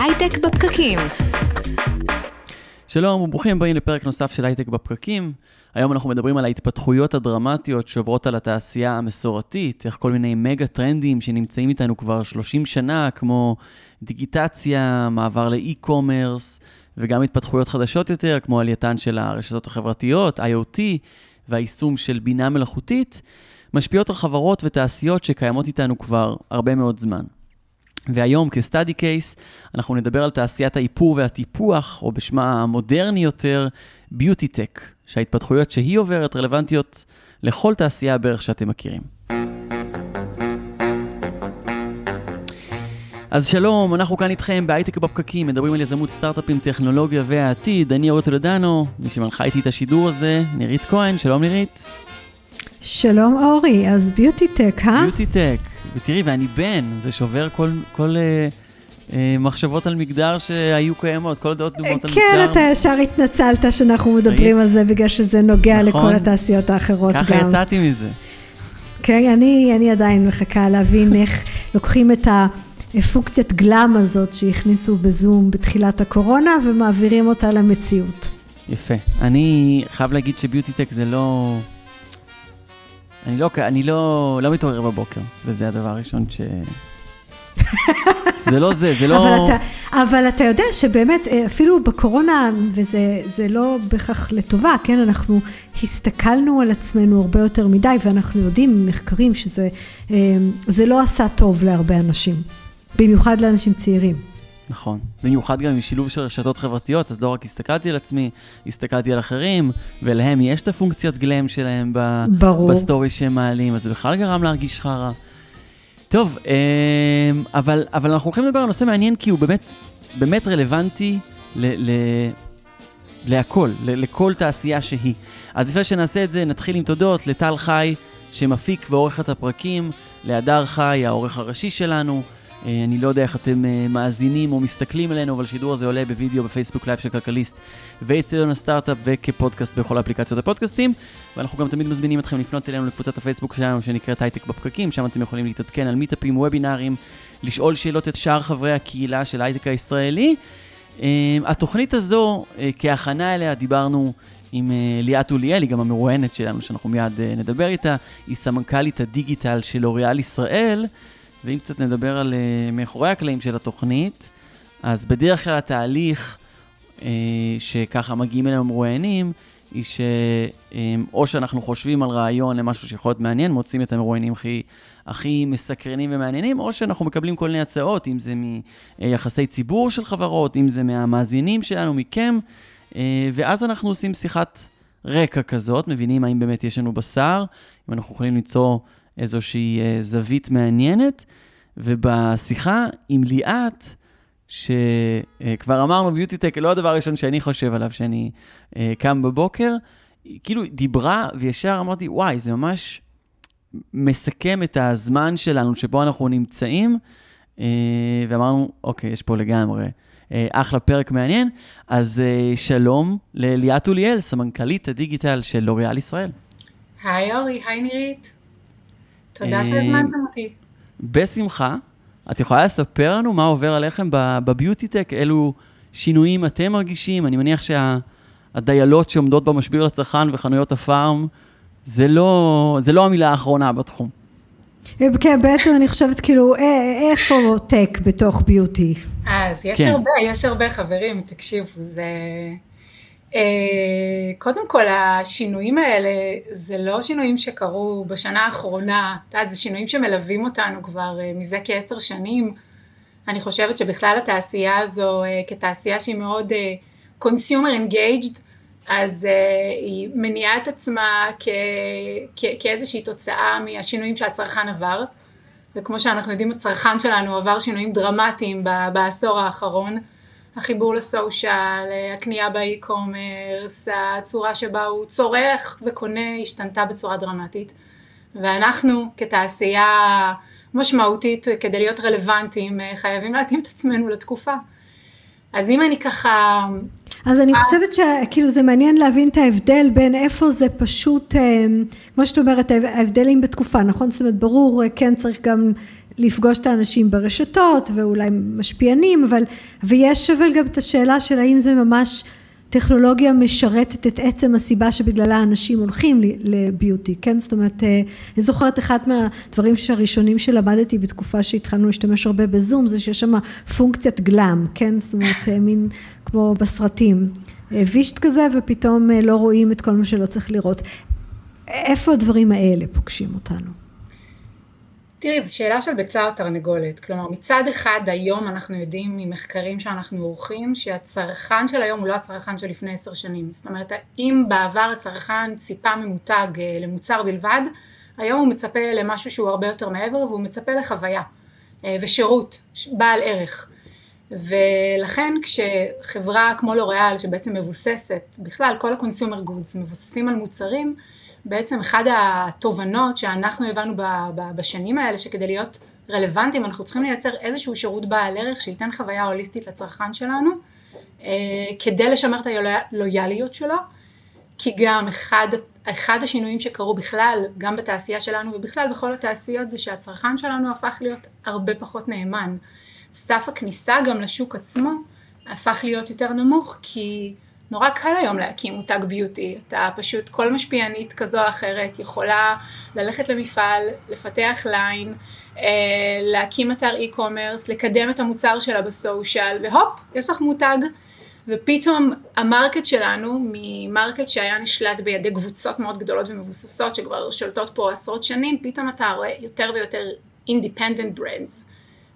הייטק בפקקים. שלום וברוכים הבאים לפרק נוסף של הייטק בפקקים. היום אנחנו מדברים על ההתפתחויות הדרמטיות שעוברות על התעשייה המסורתית, איך כל מיני מגה טרנדים שנמצאים איתנו כבר 30 שנה, כמו דיגיטציה, מעבר לאי-קומרס, וגם התפתחויות חדשות יותר, כמו עלייתן של הרשתות החברתיות, IoT, והיישום של בינה מלאכותית, משפיעות על חברות ותעשיות שקיימות איתנו כבר הרבה מאוד זמן. והיום כסטאדי קייס אנחנו נדבר על תעשיית האיפור והטיפוח, או בשמה המודרני יותר, ביוטי טק, שההתפתחויות שהיא עוברת רלוונטיות לכל תעשייה בערך שאתם מכירים. אז שלום, אנחנו כאן איתכם בהייטק בפקקים, מדברים על יזמות סטארט-אפים, טכנולוגיה והעתיד. אני אורי טולדנו, מי שמנחה איתי את השידור הזה, נירית כהן, שלום נירית. שלום אורי, אז ביוטי טק, אה? ביוטי טק, ותראי, ואני בן, זה שובר כל, כל אה, אה, מחשבות על מגדר שהיו קיימות, כל הדעות דומות על כן, מגדר. אתה ישר התנצלת שאנחנו מדברים על זה בגלל שזה נוגע נכון. לכל התעשיות האחרות גם. ככה יצאתי מזה. כן, אני, אני עדיין מחכה להבין איך לוקחים את הפונקציית גלאם הזאת שהכניסו בזום בתחילת הקורונה ומעבירים אותה למציאות. יפה. אני חייב להגיד שביוטי טק זה לא... אני לא, אני לא, לא מתעורר בבוקר, וזה הדבר הראשון ש... זה לא זה, זה לא... אבל אתה, אבל אתה יודע שבאמת, אה, אפילו בקורונה, וזה זה לא בהכרח לטובה, כן, אנחנו הסתכלנו על עצמנו הרבה יותר מדי, ואנחנו יודעים ממחקרים שזה אה, לא עשה טוב להרבה אנשים, במיוחד לאנשים צעירים. נכון. במיוחד גם עם שילוב של רשתות חברתיות, אז לא רק הסתכלתי על עצמי, הסתכלתי על אחרים, ולהם יש את הפונקציית glam שלהם ב... ברור. בסטורי שהם מעלים, אז זה בכלל גרם להרגיש חרא. טוב, אמ, אבל, אבל אנחנו הולכים לדבר על נושא מעניין, כי הוא באמת, באמת רלוונטי ל, ל, להכל, ל, לכל תעשייה שהיא. אז לפני שנעשה את זה, נתחיל עם תודות לטל חי, שמפיק ועורך את הפרקים, להדר חי, העורך הראשי שלנו. אה, אני לא יודע איך אתם אה, מאזינים או מסתכלים עלינו, אבל השידור הזה עולה בווידאו בפייסבוק לייב של כלכליסט ואצטדיון הסטארט-אפ וכפודקאסט בכל אפליקציות הפודקאסטים. ואנחנו גם תמיד מזמינים אתכם לפנות אלינו לקבוצת הפייסבוק שלנו שנקראת הייטק בפקקים, שם אתם יכולים להתעדכן על מיטאפים, וובינארים, לשאול שאלות את שאר חברי הקהילה של ההייטק הישראלי. אה, התוכנית הזו, כהכנה אליה, דיברנו עם ליאת אוליאל, היא גם המרואיינת שלנו, שאנחנו מיד נדבר איתה, היא סמנכ"לית הדיגיטל של לוריאל ישראל. ואם קצת נדבר על uh, מאחורי הקלעים של התוכנית, אז בדרך כלל התהליך uh, שככה מגיעים אליהם מרואיינים, היא שאו um, שאנחנו חושבים על רעיון למשהו שיכול להיות מעניין, מוצאים את המרואיינים הכי, הכי מסקרנים ומעניינים, או שאנחנו מקבלים כל מיני הצעות, אם זה מיחסי ציבור של חברות, אם זה מהמאזינים שלנו, מכם, ואז אנחנו עושים שיחת רקע כזאת, מבינים האם באמת יש לנו בשר, אם אנחנו יכולים ליצור... איזושהי uh, זווית מעניינת, ובשיחה עם ליאת, שכבר uh, אמרנו, ביוטיטק, לא הדבר הראשון שאני חושב עליו שאני uh, קם בבוקר, כאילו דיברה וישר אמרתי, וואי, זה ממש מסכם את הזמן שלנו שבו אנחנו נמצאים, ואמרנו, אוקיי, יש פה לגמרי. אחלה פרק מעניין. אז שלום לליאת אוליאל, סמנכ"לית הדיגיטל של לוריאל ישראל. היי אורי, היי נירית. תודה שהזמנתם אותי. בשמחה. את יכולה לספר לנו מה עובר עליכם בביוטי טק? אילו שינויים אתם מרגישים? אני מניח שהדיילות שעומדות במשביר לצרכן וחנויות הפארם, זה לא, זה לא המילה האחרונה בתחום. כן, בעצם אני חושבת כאילו, איפה טק בתוך ביוטי? אז יש כן. הרבה, יש הרבה חברים, תקשיבו, זה... אה, קודם כל השינויים האלה זה לא שינויים שקרו בשנה האחרונה, את יודעת זה שינויים שמלווים אותנו כבר אה, מזה כעשר שנים, אני חושבת שבכלל התעשייה הזו אה, כתעשייה שהיא מאוד consumer engaged אז היא מניעה את עצמה כ, כאיזושהי תוצאה מהשינויים שהצרכן עבר. וכמו שאנחנו יודעים הצרכן שלנו עבר שינויים דרמטיים בעשור האחרון החיבור לסושיאל, הקנייה באי-קומרס, הצורה שבה הוא צורך וקונה השתנתה בצורה דרמטית. ואנחנו כתעשייה משמעותית כדי להיות רלוונטיים חייבים להתאים את עצמנו לתקופה. אז אם אני ככה... אז אני חושבת שכאילו זה מעניין להבין את ההבדל בין איפה זה פשוט, כמו שאת אומרת, ההבדלים בתקופה, נכון? זאת אומרת, ברור, כן צריך גם לפגוש את האנשים ברשתות ואולי משפיענים, אבל, ויש אבל גם את השאלה של האם זה ממש טכנולוגיה משרתת את עצם הסיבה שבגללה אנשים הולכים לביוטי, כן? זאת אומרת, אה, אני זוכרת אחד מהדברים הראשונים שלמדתי בתקופה שהתחלנו להשתמש הרבה בזום, זה שיש שם פונקציית גלאם, כן? זאת אומרת, אה, מין כמו בסרטים. אה, וישט כזה ופתאום לא רואים את כל מה שלא צריך לראות. איפה הדברים האלה פוגשים אותנו? תראי, זו שאלה של ביצה או תרנגולת. כלומר, מצד אחד היום אנחנו יודעים ממחקרים שאנחנו עורכים שהצרכן של היום הוא לא הצרכן של לפני עשר שנים. זאת אומרת, אם בעבר הצרכן ציפה ממותג אה, למוצר בלבד, היום הוא מצפה למשהו שהוא הרבה יותר מעבר והוא מצפה לחוויה אה, ושירות בעל ערך. ולכן כשחברה כמו לוריאל שבעצם מבוססת, בכלל כל ה-consumer goods מבוססים על מוצרים, בעצם אחד התובנות שאנחנו הבנו בשנים האלה, שכדי להיות רלוונטיים אנחנו צריכים לייצר איזשהו שירות בעל ערך שייתן חוויה הוליסטית לצרכן שלנו, אה, כדי לשמר את הלויאליות שלו, כי גם אחד, אחד השינויים שקרו בכלל, גם בתעשייה שלנו ובכלל בכל התעשיות, זה שהצרכן שלנו הפך להיות הרבה פחות נאמן. סף הכניסה גם לשוק עצמו הפך להיות יותר נמוך, כי נורא קל היום להקים מותג ביוטי, אתה פשוט, כל משפיענית כזו או אחרת יכולה ללכת למפעל, לפתח ליין, אה, להקים אתר e-commerce, לקדם את המוצר שלה ב social, והופ, יש לך מותג. ופתאום ה market שלנו, מ market שהיה נשלט בידי קבוצות מאוד גדולות ומבוססות שכבר שולטות פה עשרות שנים, פתאום אתה רואה יותר ויותר independent brands.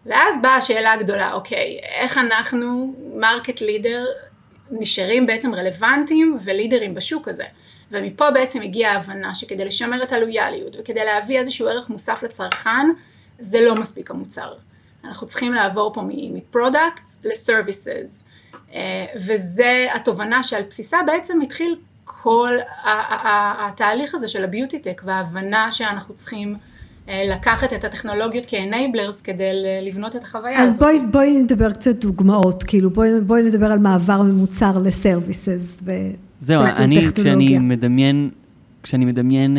ואז באה השאלה הגדולה, אוקיי, איך אנחנו market leader נשארים בעצם רלוונטיים ולידרים בשוק הזה. ומפה בעצם הגיעה ההבנה שכדי לשמר את הלויאליות וכדי להביא איזשהו ערך מוסף לצרכן, זה לא מספיק המוצר. אנחנו צריכים לעבור פה מ product ל services. אה, וזה התובנה שעל בסיסה בעצם התחיל כל התהליך הזה של ה beauty tech וההבנה שאנחנו צריכים לקחת את הטכנולוגיות כ enablers כדי לבנות את החוויה אז הזאת. אז בואי, בואי נדבר קצת דוגמאות, כאילו בואי, בואי נדבר על מעבר ממוצר לסרוויסס. זהו, אני כשאני מדמיין, כשאני מדמיין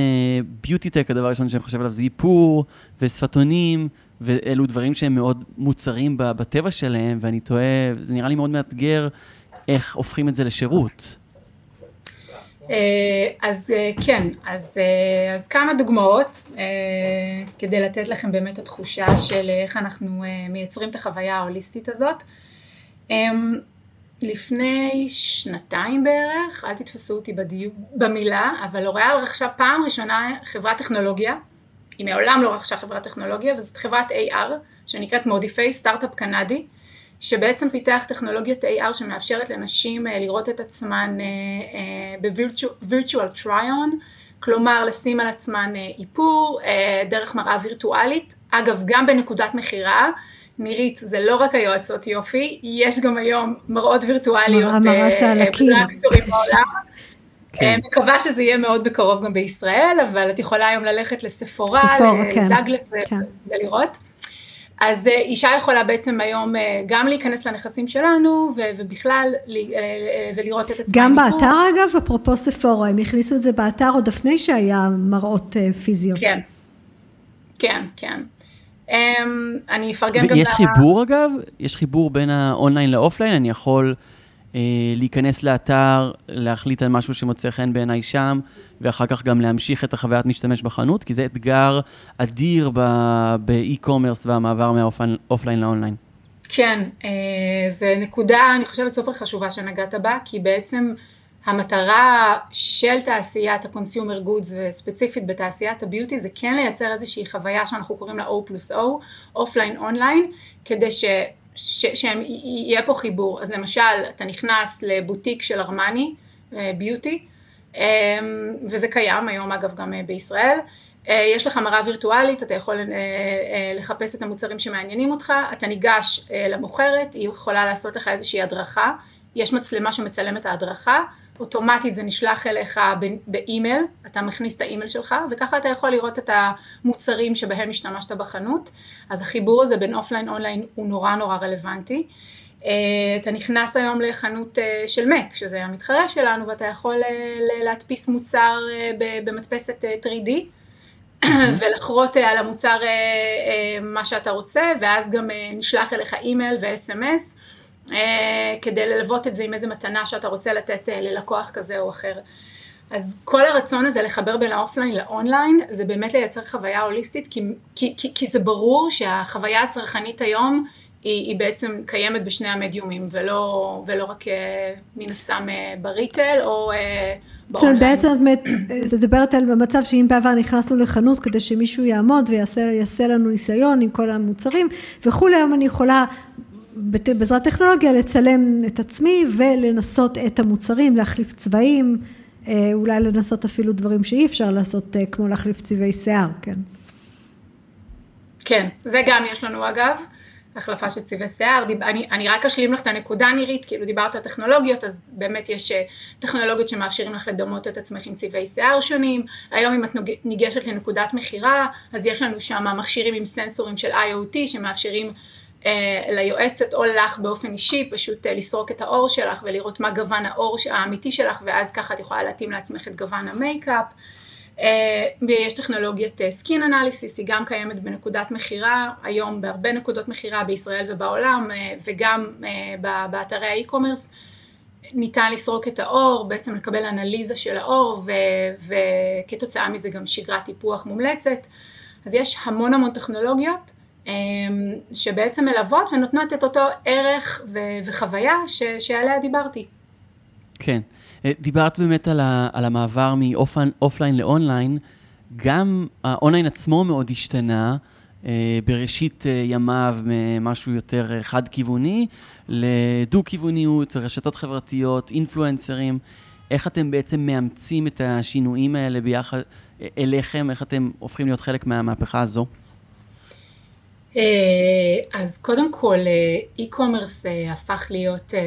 ביוטי uh, טק, הדבר הראשון שאני חושב עליו זה איפור ושפתונים, ואלו דברים שהם מאוד מוצרים בטבע שלהם, ואני תוהה, זה נראה לי מאוד מאתגר איך הופכים את זה לשירות. אה, אז אה, כן, אז, אה, אז כמה דוגמאות כדי לתת לכם באמת התחושה של איך אנחנו מייצרים את החוויה ההוליסטית הזאת. לפני שנתיים בערך, אל תתפסו אותי בדיוק במילה, אבל לוריאל רכשה פעם ראשונה חברת טכנולוגיה, היא מעולם לא רכשה חברת טכנולוגיה, וזאת חברת AR שנקראת מודיפיי, סטארט-אפ קנדי, שבעצם פיתח טכנולוגיית AR שמאפשרת לנשים אה, לראות את עצמן אה, אה, ב-virtual try-on, כלומר לשים על עצמן איפור דרך מראה וירטואלית, אגב גם בנקודת מכירה, נירית זה לא רק היועצות יופי, יש גם היום מראות וירטואליות בדרקסטורים בעולם. כן. מקווה שזה יהיה מאוד בקרוב גם בישראל, אבל את יכולה היום ללכת לספורה, לדאגלס כן. ולראות. אז אה, אישה יכולה בעצם היום אה, גם להיכנס לנכסים שלנו ובכלל אה, ולראות את עצמה. גם באתר אגב, אפרופו ספורה, הם הכניסו את זה באתר עוד לפני שהיה מראות פיזיות. כן, כן, כן. אמ, אני אפרגן גם... ויש חיבור אגב? יש חיבור בין האונליין לאופליין? אני יכול... אה, להיכנס לאתר, להחליט על משהו שמוצא חן בעיניי שם, ואחר כך גם להמשיך את החוויית משתמש בחנות, כי זה אתגר אדיר ב e-commerce והמעבר מהאופליין לאונליין. כן, אה, זה נקודה, אני חושבת, סופר חשובה שנגעת בה, כי בעצם המטרה של תעשיית ה-consumer goods וספציפית בתעשיית הביוטי זה כן לייצר איזושהי חוויה שאנחנו קוראים לה O plus O, אופליין אונליין, כדי ש... שיהיה פה חיבור. אז למשל, אתה נכנס לבוטיק של ארמני, אה, ביוטי, אמ, וזה קיים היום אגב גם אה, בישראל. אה, יש לך מראה וירטואלית, אתה יכול לחפש את המוצרים שמעניינים אותך, אתה ניגש למוכרת, היא יכולה לעשות לך איזושהי הדרכה, יש מצלמה שמצלמת ההדרכה, אוטומטית זה נשלח אליך באימייל, אתה מכניס את האימייל שלך, וככה אתה יכול לראות את המוצרים שבהם השתמשת בחנות. אז החיבור הזה בין אופליין אונליין הוא נורא נורא רלוונטי. אה, אתה נכנס היום לחנות אה, של MAC, שזה המתחרה שלנו, ואתה יכול אה, להדפיס מוצר במדפסת 3D, ולחרוט על המוצר מה שאתה רוצה, ואז גם נשלח אליך אימייל ו-SMS, כדי ללוות את זה עם איזה מתנה שאתה רוצה לתת ללקוח כזה או אחר. אז כל הרצון הזה לחבר בין האופליין לאונליין, זה באמת לייצר חוויה הוליסטית, כי, כי, כי, זה ברור שהחוויה הצרכנית היום היא, היא בעצם קיימת בשני המדיומים, ולא, ולא רק אה, מן הסתם אה, ב retail או אה, באונליין. בעצם את מדברת על המצב שאם בעבר נכנסנו לחנות כדי שמישהו יעמוד ויעשה לנו ניסיון עם כל המוצרים וכולי, היום אני יכולה בעזרת טכנולוגיה לצלם את עצמי ולנסות את המוצרים, להחליף צבעים. אה, אולי לנסות אפילו דברים שאי אפשר לעשות, אה, כמו להחליף צבעי שיער, כן. כן, זה גם יש לנו אגב, החלפה של צבעי שיער, אני, אני רק אשלים לך את הנקודה נירית, כאילו דיברת על טכנולוגיות, אז באמת יש אה, טכנולוגיות שמאפשרים לך לדמות את עצמך עם צבעי שיער שונים, היום אם את ניגשת לנקודת מכירה, אז יש לנו שם מכשירים עם סנסורים של IoT שמאפשרים ליועצת או לך באופן אישי, פשוט אה, לסרוק את העור שלך ולראות מה גוון העור האמיתי שלך ואז ככה את יכולה להתאים לעצמך את גוון המייקאפ. אה, ויש טכנולוגיית skin analysis, היא גם קיימת בנקודת מכירה, היום בהרבה נקודות מכירה בישראל ובעולם וגם באתרי ה e-commerce. ניתן לסרוק את העור, בעצם לקבל אנליזה של העור וכתוצאה מזה גם שגרת טיפוח מומלצת. אז יש המון המון טכנולוגיות. אמ, שבעצם מלוות ונותנות את אותו ערך ו- וחוויה ש- שעליה דיברתי. כן. אה, דיברת באמת על, ה- על המעבר מאופליין לאונליין. גם האונליין עצמו מאוד השתנה. אה, בראשית אה, ימיו ממשהו יותר חד-כיווני לדו-כיווניות, רשתות חברתיות, אינפלואנסרים. איך אתם בעצם מאמצים את השינויים האלה ביחד אליכם? איך אתם הופכים להיות חלק מהמהפכה הזו? אה, אז קודם כל אי-קומרס אה, הפך להיות אה,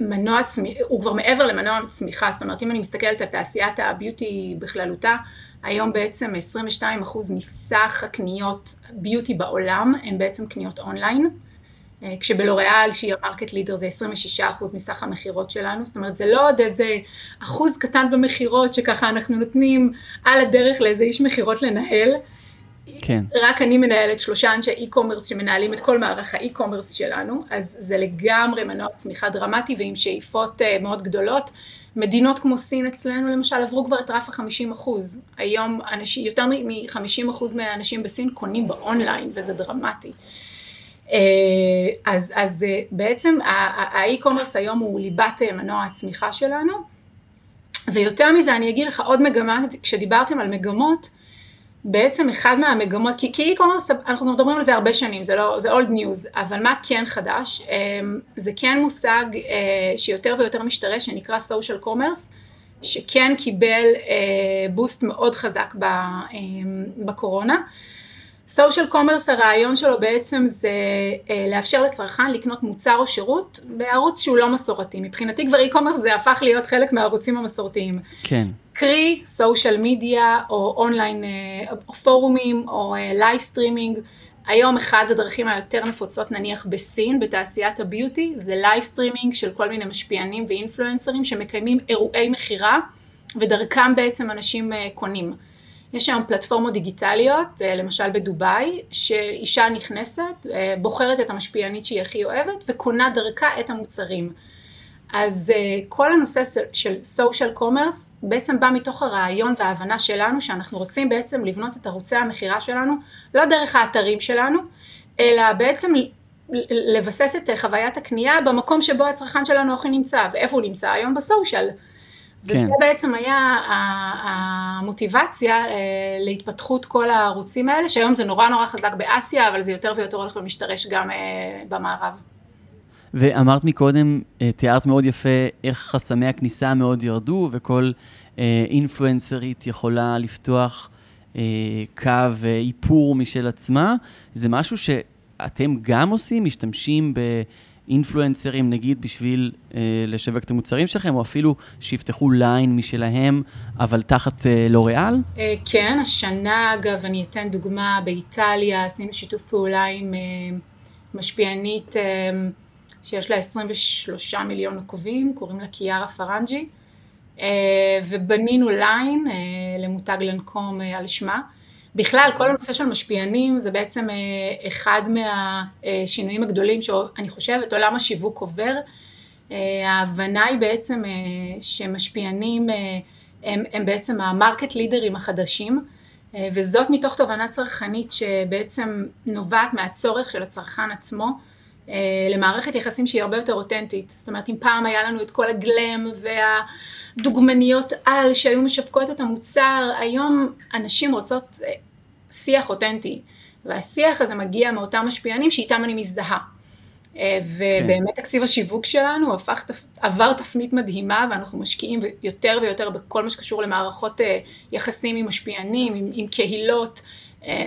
מנוע צמיחה, הוא כבר מעבר למנוע צמיחה, זאת אומרת אם אני מסתכלת על תעשיית הביוטי בכללותה, היום בעצם 22% מסך הקניות ביוטי בעולם הם בעצם קניות אונליין, כשבלוריאל שהיא ה market leader זה 26% מסך המכירות שלנו, זאת אומרת זה לא עוד איזה אחוז קטן במכירות שככה אנחנו נותנים על הדרך לאיזה איש מכירות לנהל, כן. רק אני מנהלת שלושה אנשי e-commerce שמנהלים את כל מערך ה e-commerce שלנו, אז זה לגמרי מנוע צמיחה דרמטי ועם שאיפות אה, מאוד גדולות. מדינות כמו סין אצלנו למשל עברו כבר את רף ה-50 אחוז. היום אנשים, יותר מ-50 אחוז מהאנשים בסין קונים באונליין וזה דרמטי. אה, אז, אז אה, בעצם ה e-commerce היום הוא ליבת מנוע הצמיחה שלנו. ויותר מזה אני אגיד לך עוד מגמה, כשדיברתם על מגמות, בעצם אחד מהמגמות, כי e-commerce, אנחנו מדברים על זה הרבה שנים, זה לא, זה old news, אבל מה כן חדש? אמ, זה כן מושג אה, שיותר ויותר משתרש, שנקרא social commerce, שכן קיבל בוסט אה, מאוד חזק אמ, בקורונה. social commerce הרעיון שלו בעצם זה אה, לאפשר לצרכן לקנות מוצר או שירות בערוץ שהוא לא מסורתי. מבחינתי כבר e-commerce זה הפך להיות חלק מהערוצים המסורתיים. כן. קרי social media או אונליין אה, או פורומים או live אה, סטרימינג. היום אחד הדרכים היותר נפוצות נניח בסין בתעשיית הביוטי זה live streaming של כל מיני משפיענים ואינפלואנסרים שמקיימים אירועי מכירה ודרכם בעצם אנשים אה, קונים. יש היום פלטפורמות דיגיטליות, למשל בדובאי, שאישה נכנסת, בוחרת את המשפיענית שהיא הכי אוהבת וקונה דרכה את המוצרים. אז uh, כל הנושא של סושיאל קומרס בעצם בא מתוך הרעיון וההבנה שלנו שאנחנו רוצים בעצם לבנות את ערוצי המכירה שלנו לא דרך האתרים שלנו, אלא בעצם לבסס את חוויית הקנייה במקום שבו הצרכן שלנו הכי נמצא, ואיפה הוא נמצא היום בסושיאל. כן. וזה בעצם היה המוטיבציה אה, להתפתחות כל הערוצים האלה, שהיום זה נורא נורא חזק באסיה, אבל זה יותר ויותר הולך ומשתרש גם אה, במערב. ואמרת מקודם, אה, תיארת מאוד יפה איך חסמי הכניסה מאוד ירדו, וכל אינפלואנסרית יכולה לפתוח קו איפור משל עצמה. זה משהו שאתם גם עושים, משתמשים ב influencers, נגיד, בשביל אה, לשווק את המוצרים שלכם, או אפילו שיפתחו ליין משלהם, אבל תחת אה, לוריאל? אה, כן, השנה, אגב, אני אתן דוגמה, באיטליה עשינו שיתוף פעולה עם אה, משפיענית, אה, שיש לה 23 מיליון עוקבים, קוראים לה קיארה פרנג'י, ובנינו ליין למותג לנקום על שמה. בכלל, כל הנושא של משפיענים זה בעצם אחד מהשינויים הגדולים שאני חושבת עולם השיווק עובר. ההבנה היא בעצם שמשפיענים הם, הם בעצם המרקט לידרים החדשים, וזאת מתוך תובנה צרכנית שבעצם נובעת מהצורך של הצרכן עצמו למערכת יחסים שהיא הרבה יותר אותנטית. זאת אומרת, אם פעם היה לנו את כל הגלם והדוגמניות על שהיו משווקות את המוצר, היום אנשים רוצות שיח אותנטי, והשיח הזה מגיע מאותם משפיענים שאיתם אני מזדהה. אה, ובאמת תקציב השיווק שלנו הפך, עבר תפנית מדהימה ואנחנו משקיעים יותר ויותר בכל מה שקשור למערכות אה, יחסים עם משפיענים, עם, עם קהילות.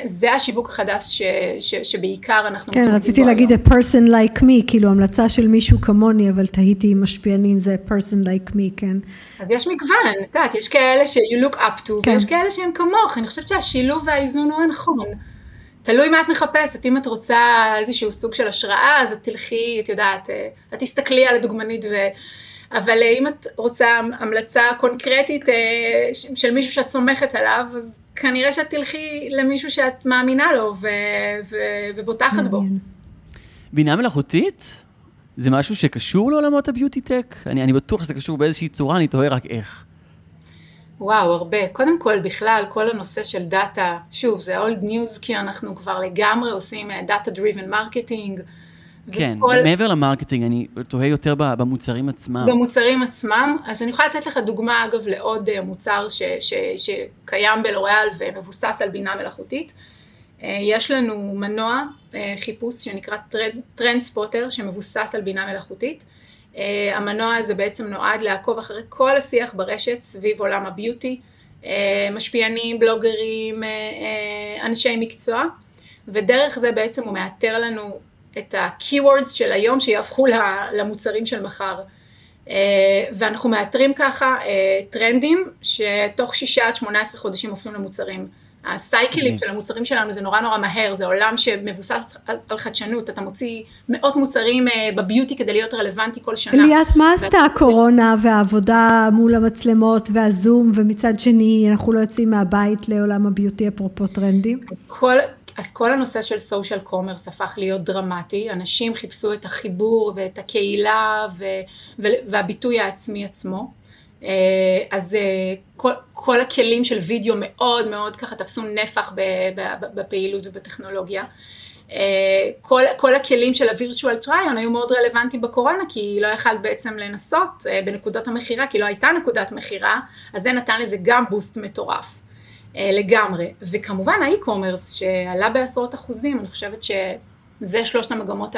זה השיווק החדש ש, ש, שבעיקר אנחנו כן, רציתי להגיד a person like me, כאילו המלצה של מישהו כמוני, אבל תהיתי עם משפיענים זה a person like me, כן. אז יש מגוון, את יודעת, יש כאלה ש-you look up to, כן. ויש כאלה שהם כמוך, אני חושבת שהשילוב והאיזון הוא הנכון. תלוי מה את מחפשת, אם את רוצה איזשהו סוג של השראה, אז את תלכי, את יודעת, אה, את תסתכלי על הדוגמנית, ו... אבל אה, אם את רוצה המלצה קונקרטית אה, של מישהו שאת סומכת עליו, אז כנראה שאת תלכי למישהו שאת מאמינה לו ו... ו... ובוטחת בו. בינה מלאכותית? זה משהו שקשור לעולמות הביוטי טק? אני, אני בטוח שזה קשור באיזושהי צורה, אני תוהה רק איך. וואו, הרבה. קודם כל, בכלל, כל הנושא של דאטה, שוב, זה old news, כי אנחנו כבר לגמרי עושים data driven marketing. כן, וכל... מעבר ל marketing, אני תוהה יותר במוצרים עצמם. במוצרים עצמם, אז אני יכולה לתת לך דוגמה, אגב, לעוד אה, מוצר ש, ש, שקיים בלוריאל ומבוסס על בינה מלאכותית. אה, יש לנו מנוע אה, חיפוש שנקרא Trend Spotter, שמבוסס על בינה מלאכותית. המנוע הזה בעצם נועד לעקוב אחרי כל השיח ברשת סביב עולם הביוטי, משפיענים, בלוגרים, אנשי מקצוע, ודרך זה בעצם הוא מאתר לנו את ה-keywords של היום שיהפכו למוצרים של מחר. Uh, ואנחנו מאתרים ככה uh, טרנדים שתוך שישה עד שמונה עשרה חודשים הופכים למוצרים. הסייקלים של המוצרים שלנו זה נורא נורא מהר, זה עולם שמבוסס על חדשנות, אתה מוציא מאות מוצרים אה, בביוטי כדי להיות רלוונטי כל שנה. ליאת, מה עשתה הקורונה והעבודה מול המצלמות והזום, ומצד שני אנחנו לא יוצאים מהבית לעולם הביוטי אפרופו טרנדים? כל, אז כל הנושא של סושיאל קומרס הפך להיות דרמטי, אנשים חיפשו את החיבור ואת הקהילה ו, והביטוי העצמי עצמו. אה, אז אה, כל, כל הכלים של וידאו מאוד מאוד ככה תפסו נפח בפעילות ובטכנולוגיה. אה, כל, כל הכלים של ה-virtual try היו מאוד רלוונטיים בקורונה כי לא יכלת בעצם לנסות בנקודות המכירה כי לא הייתה נקודת מכירה אז זה נתן לזה גם בוסט מטורף לגמרי וכמובן האי-קומרס שעלה בעשרות אחוזים אני חושבת שזה שלושת המגמות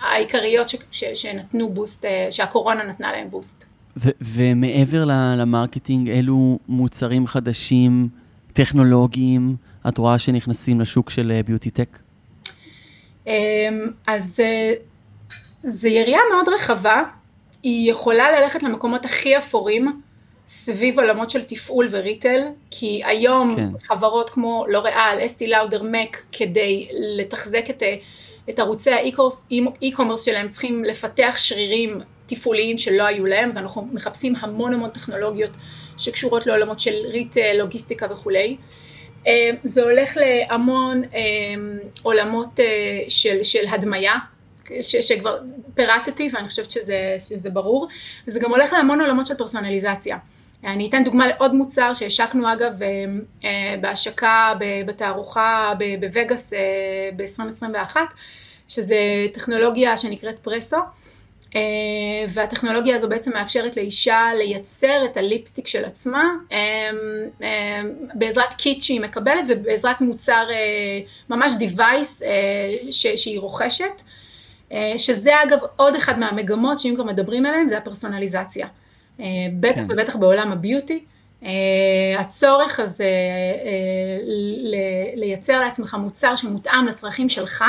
העיקריות ש, ש, שנתנו בוסט שהקורונה נתנה להם בוסט. ו- ומעבר ל marketing, אילו מוצרים חדשים, טכנולוגיים, את רואה שנכנסים לשוק של beauty אה, tech? אמ, אז אה, זו יריעה מאוד רחבה, היא יכולה ללכת למקומות הכי אפורים סביב עולמות של תפעול ו retail, כי היום כן. חברות כמו לוריאל, אסטי לאודר, מק, כדי לתחזק את, את ערוצי ה e-commerce שלהם צריכים לפתח שרירים תפעוליים שלא היו להם, אז אנחנו מחפשים המון המון טכנולוגיות שקשורות לעולמות של ריטל, לוגיסטיקה וכולי. אה, זה הולך להמון אה, עולמות אה, של, של הדמיה, ש, שכבר פירטתי ואני חושבת שזה, שזה ברור, זה גם הולך להמון עולמות של פרסונליזציה. אני אתן דוגמה לעוד מוצר שהשקנו אגב בהשקה בתערוכה בווגאס ב-2021, שזה טכנולוגיה שנקראת פרסו. אה, והטכנולוגיה הזו בעצם מאפשרת לאישה לייצר את הליפסטיק של עצמה אה, אה, בעזרת קיט שהיא מקבלת ובעזרת מוצר ממש device שהיא רוכשת, שזה אגב עוד אחד מהמגמות שאם כבר מדברים עליהן זה הפרסונליזציה. בטח כן. ובטח בעולם הביוטי. הצורך הזה לייצר לעצמך מוצר שמותאם לצרכים שלך,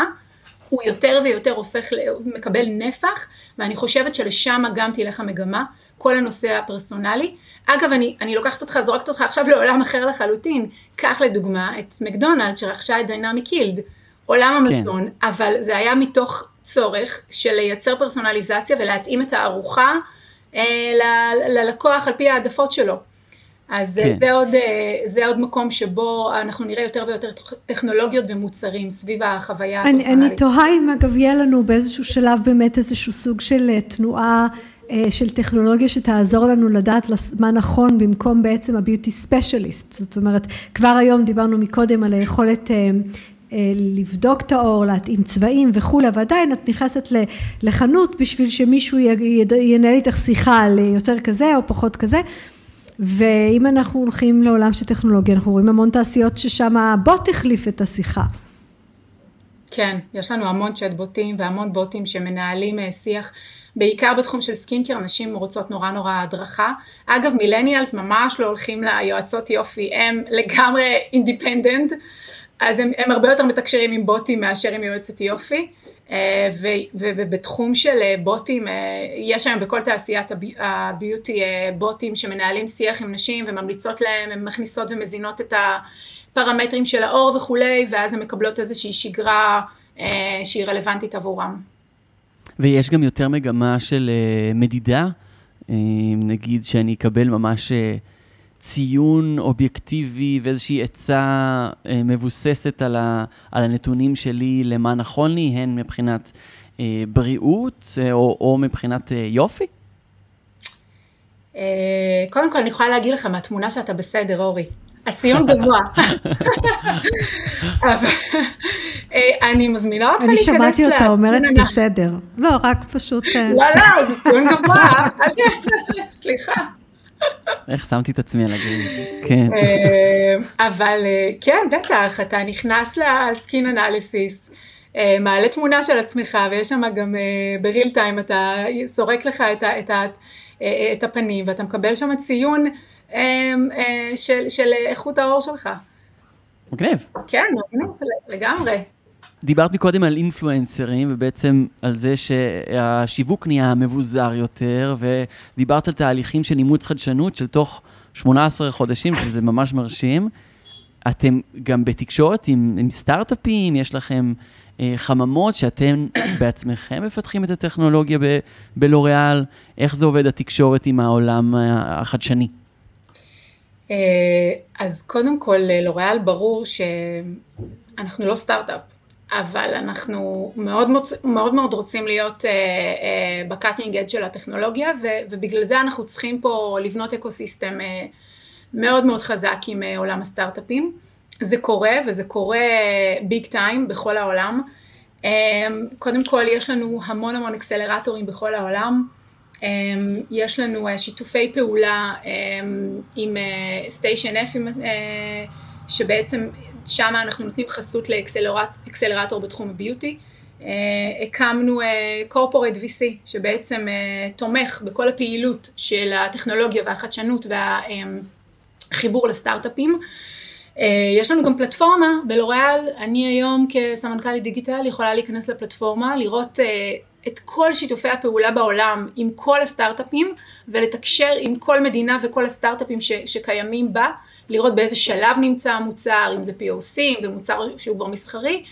הוא יותר ויותר הופך, מקבל נפח, ואני חושבת שלשם גם תלך המגמה, כל הנושא הפרסונלי. אגב, אני, אני לוקחת אותך, זורקת אותך עכשיו לעולם אחר לחלוטין. קח לדוגמה את מקדונלד שרכשה את דיינמיק הילד, עולם כן. המזון, כן. אבל זה היה מתוך צורך של לייצר פרסונליזציה ולהתאים את הארוחה ללקוח על פי העדפות שלו. אז כן. זה, עוד, זה עוד מקום שבו אנחנו נראה יותר ויותר טכנולוגיות ומוצרים סביב החוויה הפרסונלית. אני, אני תוהה אם אגב יהיה לנו באיזשהו שלב באמת איזשהו סוג של תנועה אה, של טכנולוגיה שתעזור לנו לדעת מה נכון במקום בעצם הביוטי ספיישליסט. זאת אומרת, כבר היום דיברנו מקודם על היכולת אה, אה, לבדוק את האור, להתאים צבעים וכולי, ועדיין את נכנסת לחנות בשביל שמישהו ינהל איתך שיחה על יותר כזה או פחות כזה. ואם אנחנו הולכים לעולם של טכנולוגיה, אנחנו רואים המון תעשיות ששם הבוט החליף את השיחה. כן, יש לנו המון צ'אט בוטים והמון בוטים שמנהלים שיח. בעיקר בתחום של skincare, נשים רוצות נורא נורא הדרכה. אגב, millennials ממש לא הולכים ליועצות יופי, הם לגמרי independent, אז הם, הם הרבה יותר מתקשרים עם בוטים מאשר עם יועצת יופי. אה, ובתחום של אה, בוטים, אה, יש היום בכל תעשיית הביוטי בוטים שמנהלים שיח עם נשים וממליצות להם, הן מכניסות ומזינות את הפרמטרים של האור וכולי, ואז הן מקבלות איזושהי שגרה שהיא רלוונטית עבורם. ויש גם יותר מגמה של מדידה, נגיד שאני אקבל ממש ציון אובייקטיבי ואיזושהי עצה uh, מבוססת על, ה, על הנתונים שלי למה נכון לי, הן מבחינת uh, בריאות uh, או, או מבחינת uh, יופי? Uh, קודם כל אני יכולה להגיד לך מהתמונה שאתה בסדר, אורי. הציון גבוה. אה, אני מזמינה אותך להיכנס להסקרין אני שמעתי אותה אומרת בסדר. לא, רק פשוט... אה, לא, לא, זה ציון גבוה. סליחה. איך שמתי את עצמי על הגיל, כן. אה, אבל כן, בטח, אתה נכנס לסקין אנליסיס, מעלה תמונה של עצמך, ויש שם גם בריל טיים, אתה סורק לך את הפנים, ואתה מקבל שם ציון של איכות העור שלך. מגניב. כן, מגניב, לגמרי. דיברת מקודם על אינפלואנסרים, ובעצם על זה שהשיווק נהיה מבוזר יותר, ודיברת על תהליכים של אימוץ חדשנות של תוך 18 חודשים, שזה ממש מרשים. אתם גם בתקשורת עם, עם סטארט-אפים, יש לכם אה, חממות שאתם בעצמכם מפתחים את הטכנולוגיה בלוריאל, איך זה עובד התקשורת עם העולם החדשני? אה, אז קודם כל, לוריאל ברור שאנחנו לא סטארט-אפ. אבל אנחנו מאוד מאוד, מאוד רוצים להיות uh, uh, ב cutting edge של הטכנולוגיה ו, ובגלל זה אנחנו צריכים פה לבנות ecosystem uh, מאוד מאוד חזק עם uh, עולם הסטארט-אפים. זה קורה וזה קורה ביג טיים בכל העולם. Um, קודם כל יש לנו המון המון אקסלרטורים בכל העולם. Um, יש לנו uh, שיתופי פעולה um, עם סטיישן uh, F uh, שבעצם שם אנחנו נותנים חסות לאקסלרטור בתחום הביוטי. Uh, הקמנו קורפורט uh, VC שבעצם uh, תומך בכל הפעילות של הטכנולוגיה והחדשנות והחיבור לסטארט-אפים. יש לנו גם פלטפורמה בלוריאל, אני היום כסמנכ"לית דיגיטל יכולה להיכנס לפלטפורמה, לראות את כל שיתופי הפעולה בעולם עם כל הסטארט-אפים ולתקשר עם כל מדינה וכל הסטארט-אפים ש, שקיימים בה. לראות באיזה שלב נמצא המוצר, אם זה POC, אם זה מוצר שהוא כבר מסחרי,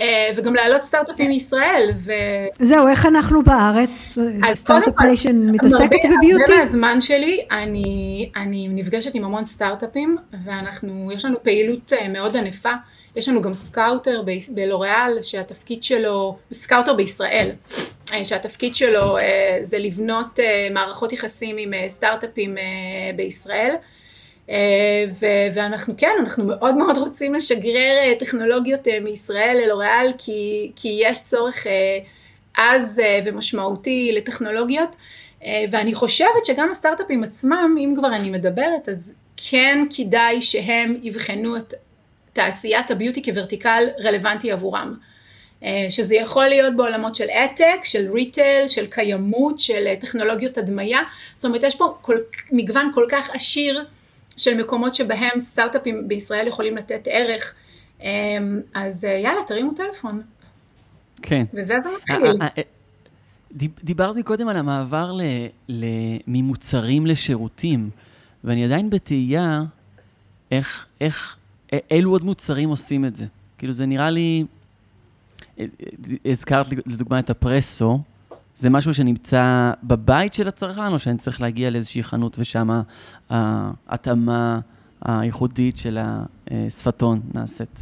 אה, וגם להעלות סטארט-אפים מישראל. ו... זהו, איך אנחנו בארץ? start-up nation מתעסקת ב beauty? הרבה מהזמן שלי, אני, אני נפגשת עם המון סטארט-אפים, ואנחנו, יש לנו פעילות אה, מאוד ענפה. יש לנו גם scouter בלוריאל, שהתפקיד שלו, scouter בישראל, אה, שהתפקיד שלו זה לבנות מערכות יחסים עם סטארט-אפים בישראל. אה, ואנחנו כן, אנחנו מאוד מאוד רוצים לשגר אה, טכנולוגיות אה, מישראל ללוריאל, כי, כי יש צורך עז ומשמעותי לטכנולוגיות, ואני חושבת שגם הסטארט-אפים עצמם, אם כבר אני מדברת, אז כן כדאי שהם יבחנו את תעשיית הביוטי כוורטיקל רלוונטי עבורם. שזה יכול להיות בעולמות של אתק, של ריטל, של קיימות, של טכנולוגיות הדמיה, זאת אומרת יש פה כל, מגוון כל כך עשיר של מקומות שבהם סטארט-אפים בישראל יכולים לתת ערך, אמ, אז אה, יאללה, תרימו טלפון. כן. וזה זה מתחיל. אה, אה, דיברת מקודם על המעבר ממוצרים לשירותים, ואני עדיין בתהייה איך, איך, אילו עוד מוצרים עושים את זה. כאילו, זה נראה לי, הזכרת לדוגמה את הפרסו, זה משהו שנמצא בבית של הצרכן, או שאני צריך להגיע לאיזושהי חנות ושם ההתאמה הייחודית של השפתון נעשית?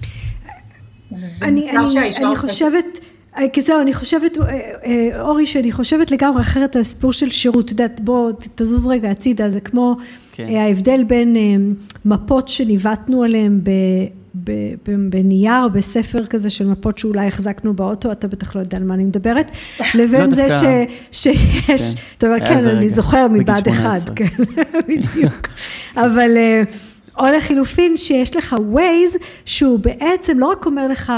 אני, אני, אני חושבת... אה, כי זהו, אני חושבת, אה, אה, אורי, שאני חושבת לגמרי אחרת על הסיפור של שירות. את יודעת, בוא, תזוז רגע הצידה, זה כמו כן. ההבדל בין מפות שניווטנו עליהן בנייר, בספר כזה של מפות שאולי החזקנו באוטו, אתה בטח לא יודע על מה אני מדברת, לבין לא, זה ש, שיש, כן. אתה אומר, כן, אני זוכר מבה"ד אחד, כן, בדיוק. אבל, או לחילופין, שיש לך Waze, שהוא בעצם לא רק אומר לך,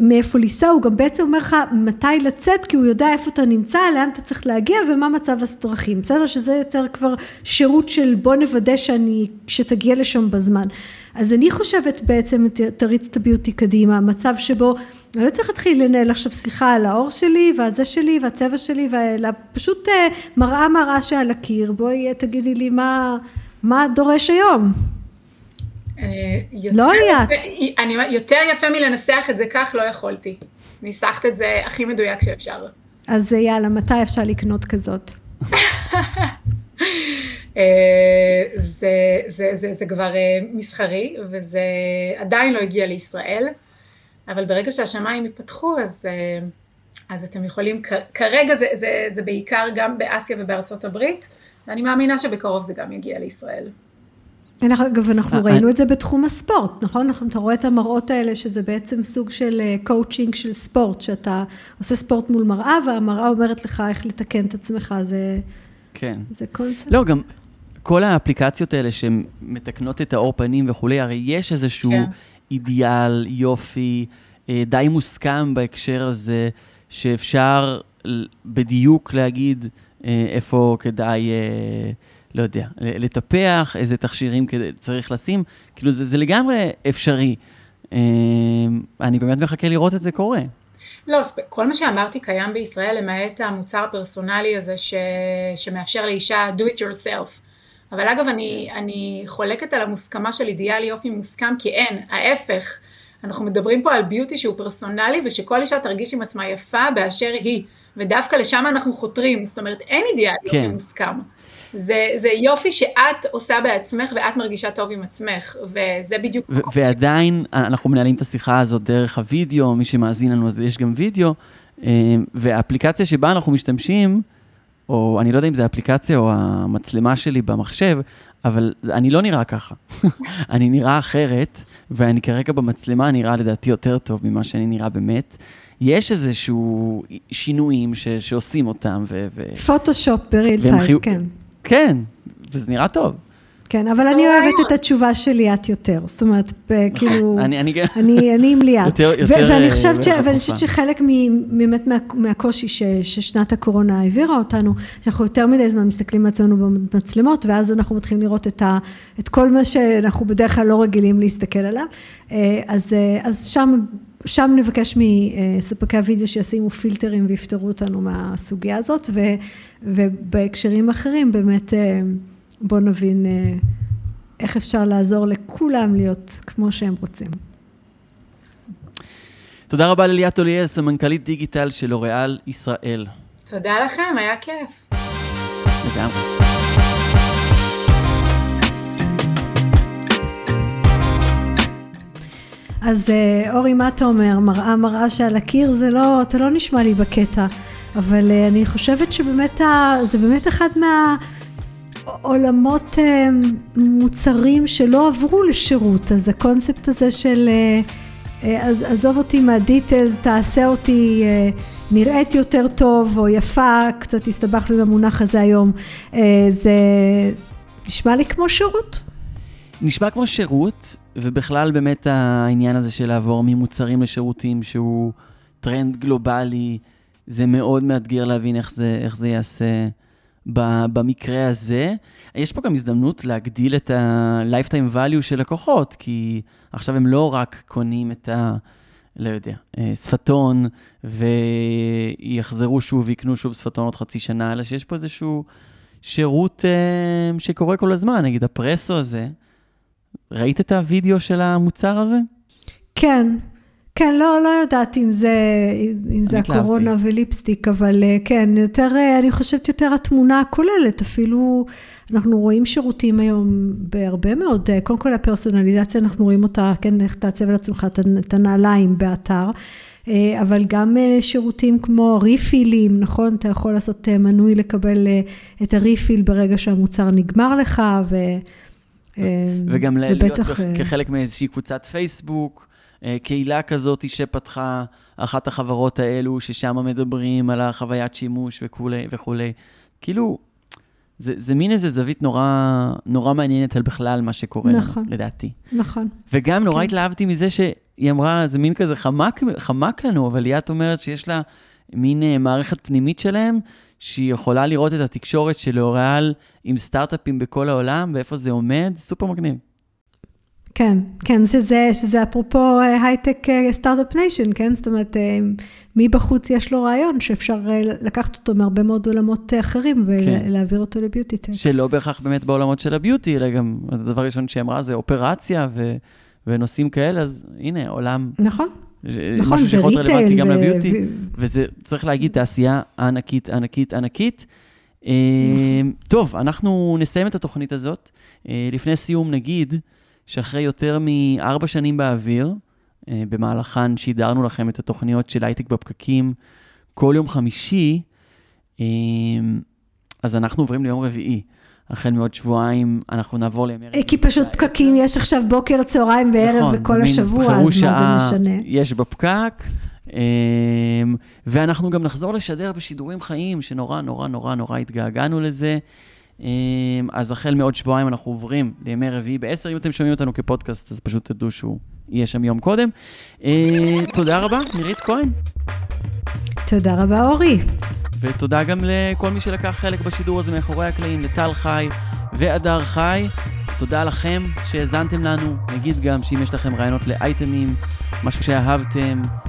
מאיפה לנסוע, הוא גם בעצם אומר לך מתי לצאת, כי הוא יודע איפה אתה נמצא, לאן אתה צריך להגיע ומה מצב הדרכים. בסדר? שזה יותר כבר שירות של בוא נוודא שאני, שתגיע לשם בזמן. אז אני חושבת בעצם, תריץ את הביוטי קדימה, מצב שבו אני לא צריך להתחיל לנהל עכשיו שיחה על האור שלי ועל זה שלי והצבע שלי, אלא פשוט אה, מראה מראה שעל הקיר, בואי תגידי לי מה, מה דורש היום. אה, לא ליאת. אני, יותר יפה מלנסח את זה כך לא יכולתי. ניסחת את זה הכי מדויק שאפשר. אז יאללה, מתי אפשר לקנות כזאת? אה, זה, זה, זה, זה כבר אה, מסחרי וזה עדיין לא הגיע לישראל, אבל ברגע שהשמיים ייפתחו אז, אז אתם יכולים, כרגע זה, זה, זה בעיקר גם באסיה ובארצות הברית, ואני מאמינה שבקרוב זה גם יגיע לישראל. אגב, אנחנו אה, ראינו אה. את זה בתחום הספורט, נכון? אתה רואה את המראות האלה שזה בעצם סוג של קואוצ'ינג אה, של ספורט, שאתה עושה ספורט מול מראה והמראה אומרת לך איך לתקן את עצמך, זה, כן. זה קונספט. לא, גם כל האפליקציות האלה שמתקנות את האור פנים וכולי, הרי יש איזשהו כן. אידיאל, יופי, די מוסכם בהקשר הזה, שאפשר בדיוק להגיד איפה כדאי... לא יודע, לטפח, איזה תכשירים צריך לשים, כאילו זה, זה לגמרי אפשרי. אה, אני באמת מחכה לראות את זה קורה. לא, כל מה שאמרתי קיים בישראל, למעט המוצר הפרסונלי הזה ש... שמאפשר לאישה do it yourself. אבל אגב, אני, אני חולקת על המוסכמה של אידיאל יופי מוסכם, כי אין, ההפך. אנחנו מדברים פה על ביוטי שהוא פרסונלי, ושכל אישה תרגיש עם עצמה יפה באשר היא. ודווקא לשם אנחנו חותרים, זאת אומרת, אין אידיאל כן. יופי מוסכם. זה, זה יופי שאת עושה בעצמך ואת מרגישה טוב עם עצמך, וזה בדיוק... ו- ועדיין אנחנו מנהלים את השיחה הזאת דרך הוידאו, מי שמאזין לנו אז יש גם וידאו, אה, והאפליקציה שבה אנחנו משתמשים, או אני לא יודע אם זה אפליקציה או המצלמה שלי במחשב, אבל אני לא נראה ככה. אני נראה אחרת, ואני כרגע במצלמה נראה לדעתי יותר טוב ממה שאני נראה באמת. יש איזשהו שינויים ש, שעושים אותם. ו, ו... פוטושופ בריל טייפ, חיו... כן. כן, וזה נראה טוב. כן, אבל אני אוהבת את התשובה של ליאת יותר, זאת אומרת, כאילו, אני עם ליאת. ואני חושבת שחלק באמת מהקושי ששנת הקורונה העבירה אותנו, שאנחנו יותר מדי זמן מסתכלים על עצמנו במצלמות, ואז אנחנו מתחילים לראות את כל מה שאנחנו בדרך כלל לא רגילים להסתכל עליו, אה, אז שם שם נבקש מספקי הוידאו שישימו פילטרים ויפתרו אותנו מהסוגיה הזאת, ו, ובהקשרים אחרים באמת אה, בואו נבין אה, איך אפשר לעזור לכולם להיות כמו שהם רוצים. תודה רבה לליאת אוליאל, סמנכ"לית דיגיטל של לוריאל ישראל. תודה לכם, היה כיף. לגמרי. אז אה, אורי, מה אתה אומר? מראה מראה שעל הקיר זה לא, אתה לא נשמע לי בקטע, אבל אה, אני חושבת שבאמת זה באמת אחד מהעולמות אה, מוצרים שלא עברו לשירות, אז הקונספט הזה של אז עזוב אותי מהדיטלס, תעשה אותי נראית יותר טוב או יפה, קצת הסתבכנו עם המונח הזה היום, זה נשמע לי כמו שירות. נשמע כמו שירות, ובכלל באמת העניין הזה של לעבור ממוצרים לשירותים, שהוא טרנד גלובלי, זה מאוד מאתגר להבין איך זה, איך זה ייעשה במקרה הזה. יש פה גם הזדמנות להגדיל את ה-lifetime value של לקוחות, כי עכשיו הם לא רק קונים את ה... לא יודע, אה, שפתון, ויחזרו שוב ויקנו שוב שפתון עוד חצי שנה, אלא שיש פה איזשהו שירות אה, שקורה כל הזמן, נגיד הפרסו הזה. ראית את הוידאו של המוצר הזה? כן, כן, לא, לא יודעת אם זה, אם זה הקורונה התלהבתי. וליפסטיק, אבל אה, כן, יותר, אה, אני חושבת יותר התמונה הכוללת, אפילו אנחנו רואים שירותים היום בהרבה מאוד, אה, קודם כל הפרסונליזציה, אנחנו רואים אותה, כן, איך תעצב לעצמך את הנעליים באתר. אבל גם שירותים כמו ריפילים, נכון? אתה יכול לעשות מנוי לקבל את הריפיל ברגע שהמוצר נגמר לך, ו... וגם ובטח... להיות כחלק מאיזושהי קבוצת פייסבוק. אה, קהילה כזאת שפתחה אחת החברות האלו, ששם מדברים על החוויית שימוש וכולי וכולי. כאילו, זה, זה מין איזה זווית נורא, נורא מעניינת על בכלל מה שקורה נכון, לנו, לדעתי. נכון. וגם נורא כן. התלהבתי מזה שהיא אמרה, זה מין כזה חמק, חמק לנו, אבל ליאת אומרת שיש לה מין מערכת פנימית שלהם, שהיא יכולה לראות את התקשורת של לוריאל עם סטארט-אפים בכל העולם, ואיפה זה עומד, סופר מגניב. כן, כן, שזה, שזה אפרופו הייטק start-up nation, כן? זאת אומרת, אה, מבחוץ יש לו רעיון שאפשר אה, לקחת אותו מהרבה מאוד עולמות אחרים כן. ולהעביר אותו ל beauty tech. שלא בהכרח באמת בעולמות של ה beauty, אלא גם הדבר הראשון שהיא אמרה זה אופרציה ו, ונושאים כאלה, אז הנה, עולם. נכון. נכון, משהו שיכול להיות רלוונטי גם לביוטי, ו... וזה, צריך להגיד, תעשייה ענקית, ענקית, ענקית. נכון. טוב, אנחנו נסיים את התוכנית הזאת. לפני סיום נגיד, שאחרי יותר מארבע שנים באוויר, אה, במהלכן שידרנו לכם את התוכניות של הייטק בפקקים כל יום חמישי, אה, אז אנחנו עוברים ליום רביעי. החל מעוד שבועיים אנחנו נעבור לימי רביעי. כי פשוט פקקים יש עכשיו בוקר, צהריים וערב נכון, וכל השבוע, אז מה זה משנה? יש בפקק, אה, ואנחנו גם נחזור לשדר בשידורים חיים, שנורא נורא נורא נורא התגעגענו לזה. אמ, אז החל מעוד שבועיים אנחנו עוברים לימי רביעי ב-10, אם אתם שומעים אותנו כפודקאסט, אז פשוט תדעו שהוא יהיה שם יום קודם. אה, תודה רבה, נירית כהן. תודה רבה, אורי. ותודה גם לכל מי שלקח חלק בשידור הזה מאחורי הקלעים, לטל חי והדר חי. תודה לכם שהאזנתם לנו. נגיד גם שאם יש לכם רעיונות לאייטמים, משהו שאהבתם, אה,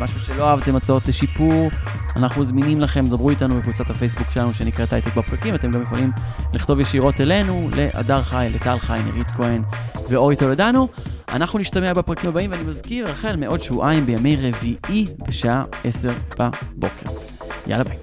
משהו שלא אהבתם, הצעות לשיפור, אנחנו זמינים לכם, דברו איתנו בקבוצת הפייסבוק שלנו שנקראת הייטק בפרקים, אתם גם יכולים לכתוב ישירות אלינו, להדר חי, לטל חי, נירית כהן ואורי טולדנו. אנחנו נשתמע בפרקים הבאים, ואני מזכיר, החל מעוד שבועיים בימי רביעי בשעה 10 בבוקר. יאללה ביי.